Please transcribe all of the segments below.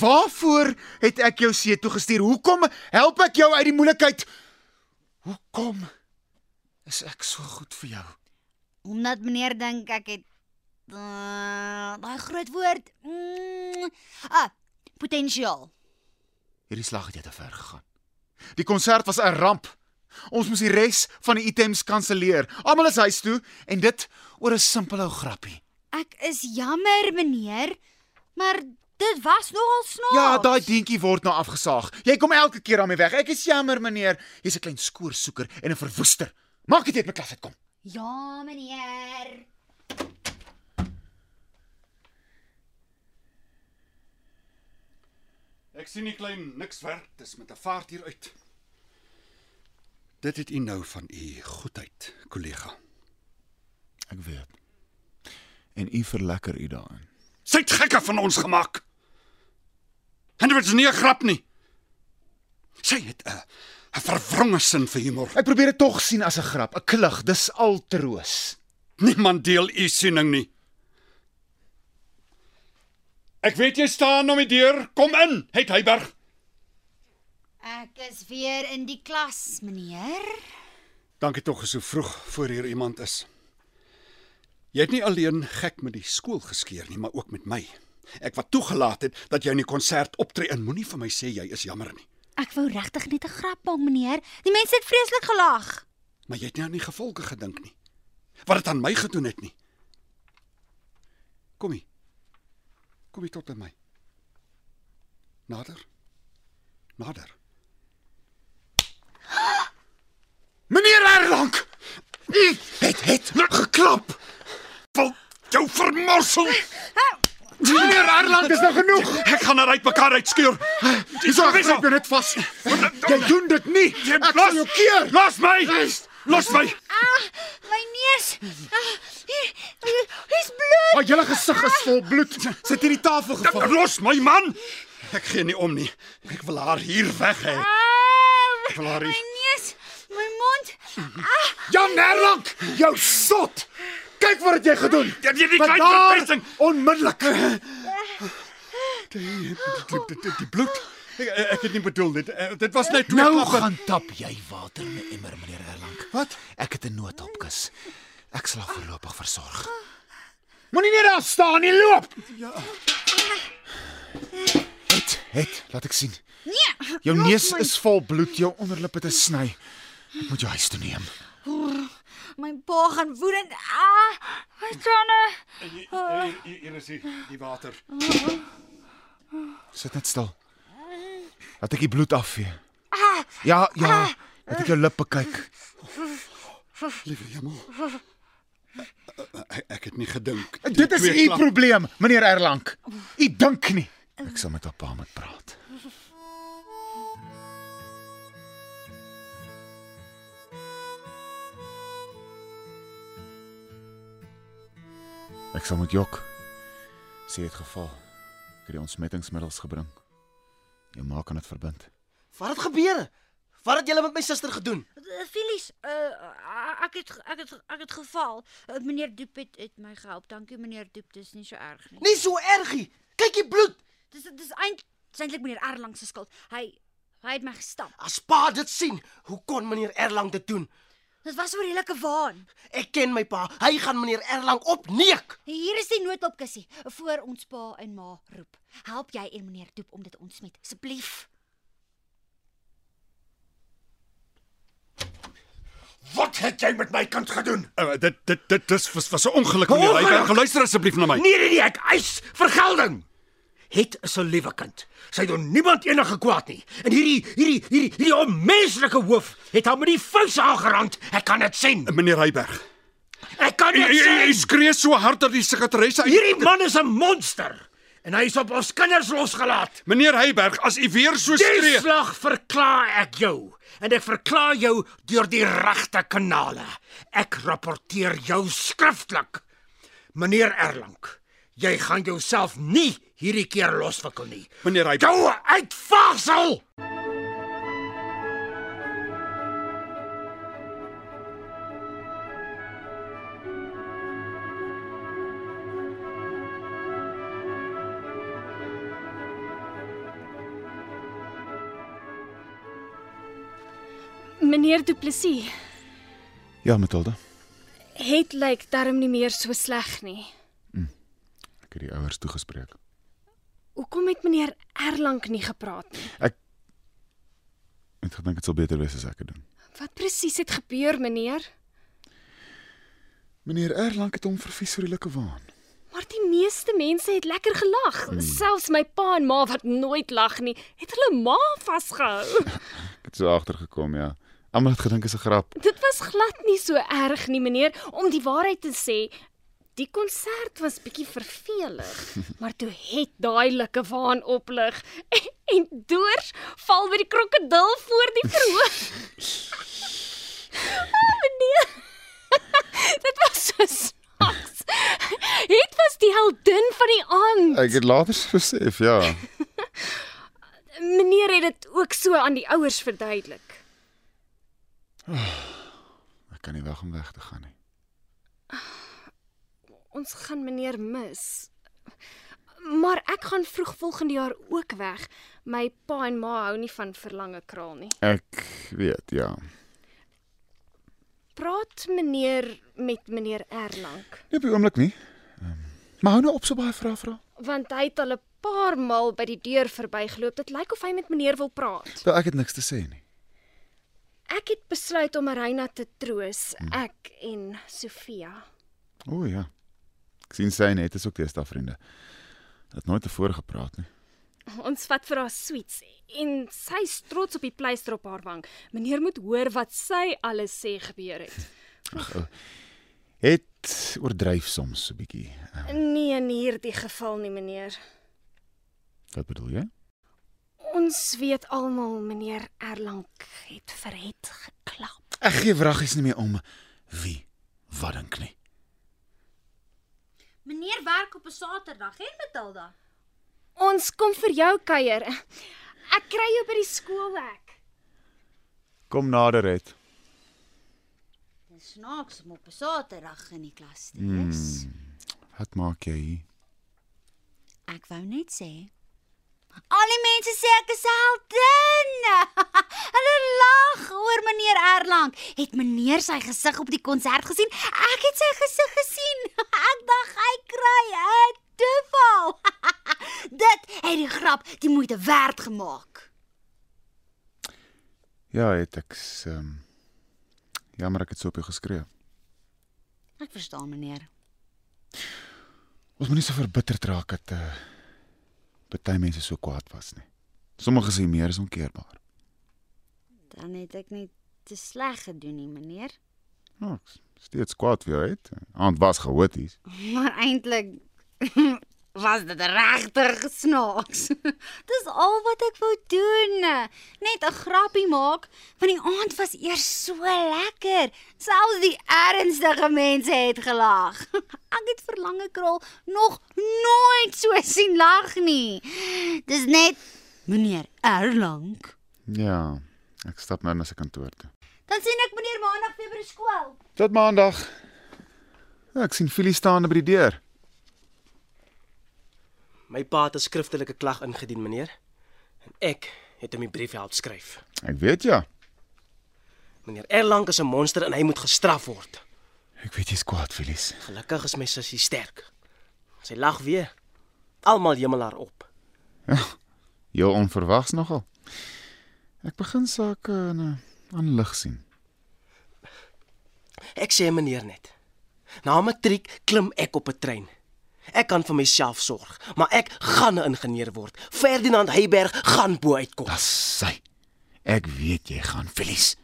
Waarvoor het ek jou see toe gestuur? Hoekom help ek jou uit die moeilikheid? Hoekom is ek so goed vir jou? Omdat meneer dink ek het uh, daai groot woord. Mm, ah, potensiaal. Hierdie slag het jy te ver gegaan. Die konsert was 'n ramp. Ons moes die res van die items kanselleer. Almal is huis toe en dit oor 'n simpel ou grappie. Ek is jammer, meneer, maar dit was nogal snaaks. Ja, daai dientjie word nou afgesaag. Jy kom elke keer aan my weg. Ek is jammer, meneer. Jy's 'n klein skoorsoeker en 'n verwoester. Maak dit uit my klas uitkom. Ja, meneer. Ek sien nie klein niks werk, dis met 'n vaart hier uit. Dit het u nou van u goedheid, kollega. Ek weet. En u verlekker u daarin. Sy't gekke van ons gemaak. En dit is nie 'n grap nie. Sy het 'n 'n verwronge sin vir humor. Ek probeer dit tog sien as 'n grap, 'n klug, dis al troos. Niemand deel u siening nie. Ek weet jy staan om die deur. Kom in, het Heyberg. Ek is weer in die klas, meneer. Dankie tog so vroeg voor hier iemand is. Jy het nie alleen gek met die skool geskeer nie, maar ook met my. Ek wat toegelaat het dat jy in die konsert optree en moenie vir my sê jy is jammer nie. Ek wou regtig net 'n grap maak, meneer. Die mense het vreeslik gelag. Maar jy het nie aan die gevolge gedink nie. Wat dit aan my gedoen het nie. Kom hier. Kom hier tot by my. Nader. Nader. Meneer Erlang, dis nou genoeg. Ek gaan haar uitmekaar uitskeur. Dis al wys op net vas. Jy doen dit nie. Ek sal jou keer. Los my. Los my. Ah, my neus. Ah, hier's bloed. Maar julle gesig is vol bloed. Sit hier die tafel geval. Los my man. Ek gee nie om nie. Ek wil haar hier weg hê. Ah, Ek wil haar my hier. neus, my mond. Ah, Jan Erlang, jou sot. Kyk wat het jy gedoen. Jy die klein verpesting. Onmiddellik. Die, die, die, die, die bloed. Ek, ek het nie bedoel dit. eh, Dit was net twee Nou klappe. gaan tap jy water in 'n emmer, meneer Erlang. Wat? Ek het 'n noodopkus. Ek sal haar voorlopig versorg. Moenie net daar staan nie, loop. Ja. Het, het, laat ek sien. nee. Jou neus my. is vol bloed, jou onderlip het 'n sny. Ek moet jou huis toe neem. My pa gaan woedend. Ah, my tande. Hier, hier, is die, die water. Sit net stil. Laat ek die bloed afvee. Ja, ja. Laat ek jou lippe kyk. Liewe hemel. Ek, het nie gedink. Dit is u probleem, meneer Erlang. U dink nie. Ek sal met pa moet praat. Ek sal met Jok sê het geval. Ek het die ontsmettingsmiddels gebring. Jou ma kan dit verbind. Wat het gebeur? Wat het julle met my suster gedoen? Filies, uh, ek het ek het ek het geval. Uh, meneer Doep het, het my gehelp. Dankie meneer Doep, dis nie so erg nie. Nie so ergie. Kyk die bloed. Dis dis eind- dis eintlik meneer Erlang se skuld. Hy hy het my gestap. As pa dit sien, hoe kon meneer Erlang dit doen? Dit was 'n redelike waan. Ek ken my pa. Hy gaan meneer Erlang opneek. Hier is die noodopkussie voor ons pa en ma roep. Help jy en meneer Doep om dit ontsmet asseblief. Wat het jy met my kind gedoen? Uh, dit dit dit dis was, was 'n ongeluk meneer. Hy Ongeluk? kan luister asseblief na my. Nee nee nee, ek eis vergelding. Het is 'n liewe kind. Sy doen niemand enige kwaad nie. En hierdie hierdie hierdie hierdie onmenslike hoof het hom met die vuis aangerand. Ek kan dit sien. Meneer Heyberg. Ek kan dit sien. skree so hard dat die sekretaresse uit Hierdie man is 'n monster. en hy is op ons kinders losgelaat. Meneer Heyberg, as u weer so Die skree. slag verklaar ek jou en ek verklaar jou deur die regte kanale. Ek rapporteer jou skriftelik. Meneer Erlang, jy gaan jouself nie hierdie keer loswikkel nie. Meneer Heyberg, Jou uitvagsel. Meneer Du Plessis, Ja, Matilda. het lyk darm nie meer so sleg nie. Die ouers toegespreek. Hoekom het meneer Erlang nie gepraat nie? Ek het gedink dit sal beter wees as ek dit doen. Wat presies het gebeur, meneer? Meneer Erlang het hom vervies vir die lukke waan. Maar die meeste mense het lekker gelag. Hmm. Selfs my pa en ma wat nooit lag nie, het hulle ma vasgehou. Ek het so agtergekom, ja. Almal het gedink is 'n grap. Dit was glad nie so erg nie, meneer, om die waarheid te sê. Die konsert was bietjie vervelig, maar toe het daai lukke waan oplig en, en doors val by die krokodil voor die verhoog. oh, meneer. Dit was so snaaks. Het was die heldin van die aand. Ek het later besef, ja. Meneer het dit ook so aan die ouers verduidelik. Ek kan nie wag om weg te gaan nie. Ons gaan meneer mis. Maar ek gaan vroeg volgende jaar ook weg. My pa en ma hou nie van verlange kraal nie. Ek weet, ja. Praat meneer met meneer Erlang, Nie op die oomblik nie. Um, maar hou nou op so baie vrae vra. want hy het al 'n paar maal by die deur verbygeloop. Dit lyk of hy met meneer wil praat. Wel, ek het niks te sê nie. Ek het besluit om Marina te troos, ek en Sofia. O ja. Ek sien sy net is ook teesta vriende. Het nooit tevore gepraat nie. Ons vat vir haar sweets en sy is trots op die pleister op haar wang. Meneer moet hoor wat sy alles sê gebeur het. Het oordryf soms so 'n bietjie. Uh, Nee, in hierdie geval nie, meneer. wat bedoel jy? Ons weet almal meneer Erlang het vir het geklap. Ek gee wraggies nie meer om wie wat dink nie. Meneer werk op 'n Saterdag, hè Matilda? Ons kom vir jou kuier. Ek kry jou by die skoolhek. Kom nader het. Dis snaaks om op 'n Saterdag in die klas te wees. Hmm. Wat maak jy hier? Ek wou net sê Al die mense sê ek is 'n heldin. Hulle lag oor meneer Erlang. Het meneer sy gesig op die konsert gesien? Ek het sy gesig gesien. Ek dink hy kry 'n toeval. Dit het die grap die moeite werd gemaak. Ja, het ek ehm um, jammer ek het so op jou geskree. Ek verstaan meneer. Ons moenie so verbitterd raak dat uh party mense so kwaad was nie. Sommige sê meer is onkeerbaar. Dan het ek nie te sleg gedoen nie, meneer. Ja, ek is steeds kwaad vir jou het. Aand was chaoties. Maar eintlik was dit regtig snaaks. Dis al wat ek wou doen. Net 'n grappie maak, want die aand was eers so lekker. Selfs die ernstige mense het gelag. Ek het verlange kraal nog nooit so sien lag nie. Dis net meneer Erlang. Ja, ek stap nou na sy kantoor toe. Dan sien ek meneer Maandag weer by die skool. Tot maandag. Ek sien Filie staan by die deur. My pa het 'n skriftelike klag ingedien, meneer. En ek het hom die brief help skryf. Ek weet ja. Meneer Erlang is 'n monster en hy moet gestraf word. Ek weet jy's kwaad, Filie. Gelukkig is my sussie sterk. Sy lag weer. Almal hemel haar op. Heel onverwags nogal. Ek begin sake aan 'n aan lig sien. Ek sê meneer net. Na matriek klim ek op 'n trein. Ek kan vir myself sorg, maar ek gaan 'n ingenieur word. Ferdinand Heyberg gaan bo uitkom. Das sy. Ek weet jy gaan, Filie.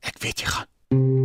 Ek weet jy gaan.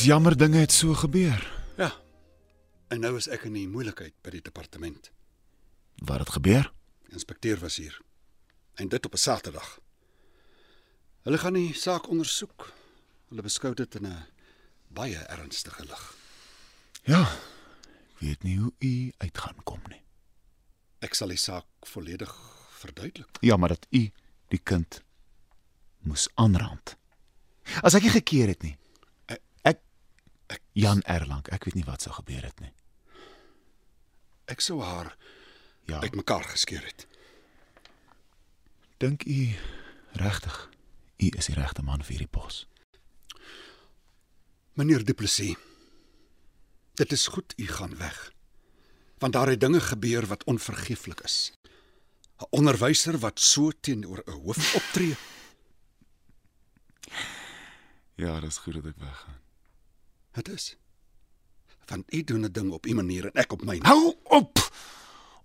Dis jammer dinge het so gebeur. Ja. En nou is ek in die moeilikheid by die departement. Wat het gebeur? Die inspekteur was hier. En dit op 'n Saterdag. Hulle gaan die saak ondersoek. Hulle beskou dit in 'n baie ernstige lig. Ja. Ek weet nie hoe u uit gaan kom nie. Ek sal die saak volledig verduidelik. Ja, maar dat u die kind moes aanrand. As ek nie gekeer het nie. Jan Erlang, ek weet nie wat sou gebeur het nie. Ek sou haar Ja. uitmekaar geskeur het. Dink u regtig u is die regte man vir hierdie pos? Meneer Du Plessis. Dit is goed u gaan weg. Want daar het dinge gebeur wat onvergeeflik is. 'n Onderwyser wat so teenoor 'n hoof optree. Ja, dis goed dat ek weggaan. Dit is. Want u doen 'n ding op u manier en ek op myne. Hou op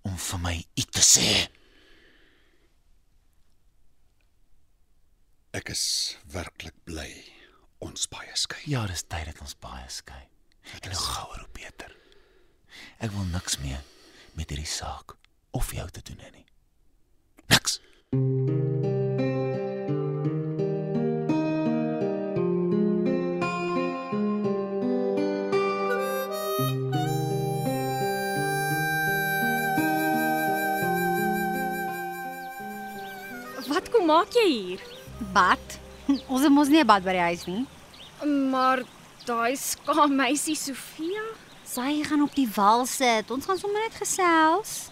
om vir my iets te sê. Ek is werklik bly ons baie skei. Ja, dis tyd dat ons baie skei. En hoe gouer hoe beter. Ek wil niks meer met hierdie saak of jou te doen hê nie. Niks. Maak jy hier? Bad. Ons het mos nie 'n bad by die huis nie. Maar daai skaam meisie Sofia Sy gaan op die wal sit. Ons gaan sommer net gesels.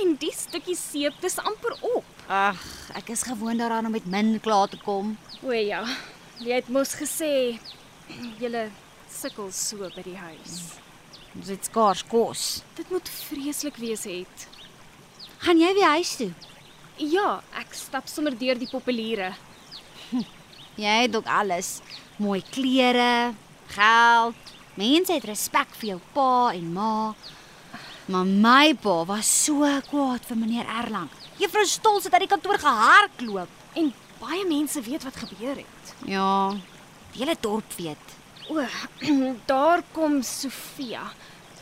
en die stukkie seep dis amper op. Ag, ek is gewoond daaraan om met min klaar te kom. O ja, jy het mos gesê jy sukkel so by die huis. Ons het skaars kos. Dit moet vreeslik wees het. Gaan jy weer huis toe? Ja, ek stap sommer deur die populiere. Jy het ook alles. Mooi klere, geld. Mense het respek vir jou pa en ma. Maar my pa was so kwaad vir meneer Erlang. Juffrou Stols het uit die kantoor gehardloop. En baie mense weet wat gebeur het. Ja, die hele dorp weet. O, daar kom Sofia.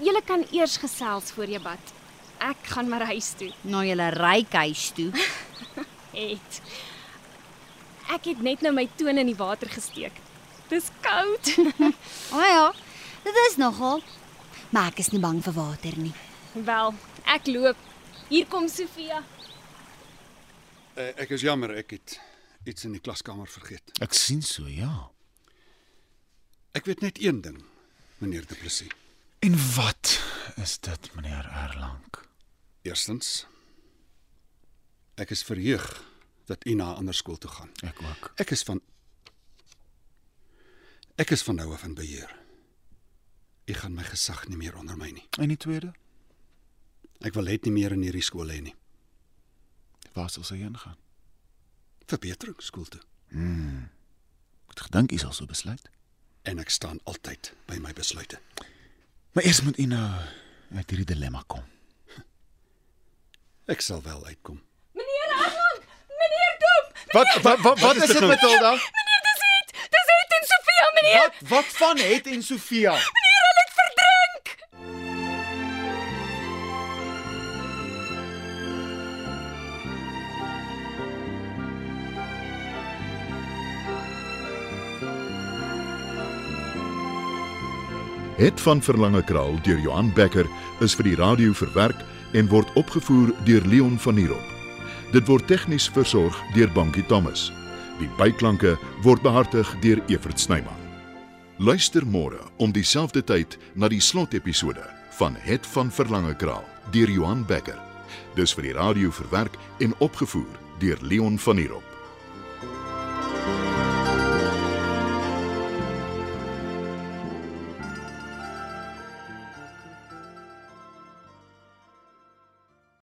Julle kan eers gesels voor jy bad. Ek gaan maar huis toe. Na julle ryk huis toe. Het. Ek het net nou my toon in die water gesteek. Dis koud. O ja, dit is nogal. Maar ek is nie bang vir water nie. Wel, ek loop. Hier kom Sofia. Uh, ek is jammer ek het iets in die klaskamer vergeet. Ek sien so, ja. Ek weet net een ding, meneer Du Plessis. En wat is dit, meneer Erlang? Eerstens ek is verheug dat u na 'n ander skool toe gaan. Ek ook. Ek is van Ek is van nou af in beheer. U gaan my gesag nie meer onder my nie. En die tweede? Ek wil net nie meer in hierdie skool hê nie. Waar sal sy heen gaan? Verbeteringsskool toe. Ek het gedink u sal so besluit. En ek staan altyd by my besluite. Maar eers moet u nou uit hierdie dilemma kom. Ek sal wel uitkom. Meneer Arland, meneer Doop. Wat wat wat, wat is dit nou? Matilda? Meneer, dis het. Dis het en Sofia, meneer. Wat wat van het en Sofia? Meneer, hulle het verdrink. Het van Verlange Kraal deur Johan Becker is vir die radio verwerk en word opgevoer deur Leon Van Heerop. Dit word tegnies versorg deur Bankie Thomas. Die byklanke word behartig deur Evert Snyman. Luister môre om dieselfde tyd na die slotepisode van Het van Verlange Kraal deur Johan Becker. Dis vir die radio verwerk en opgevoer deur Leon Van Heerop.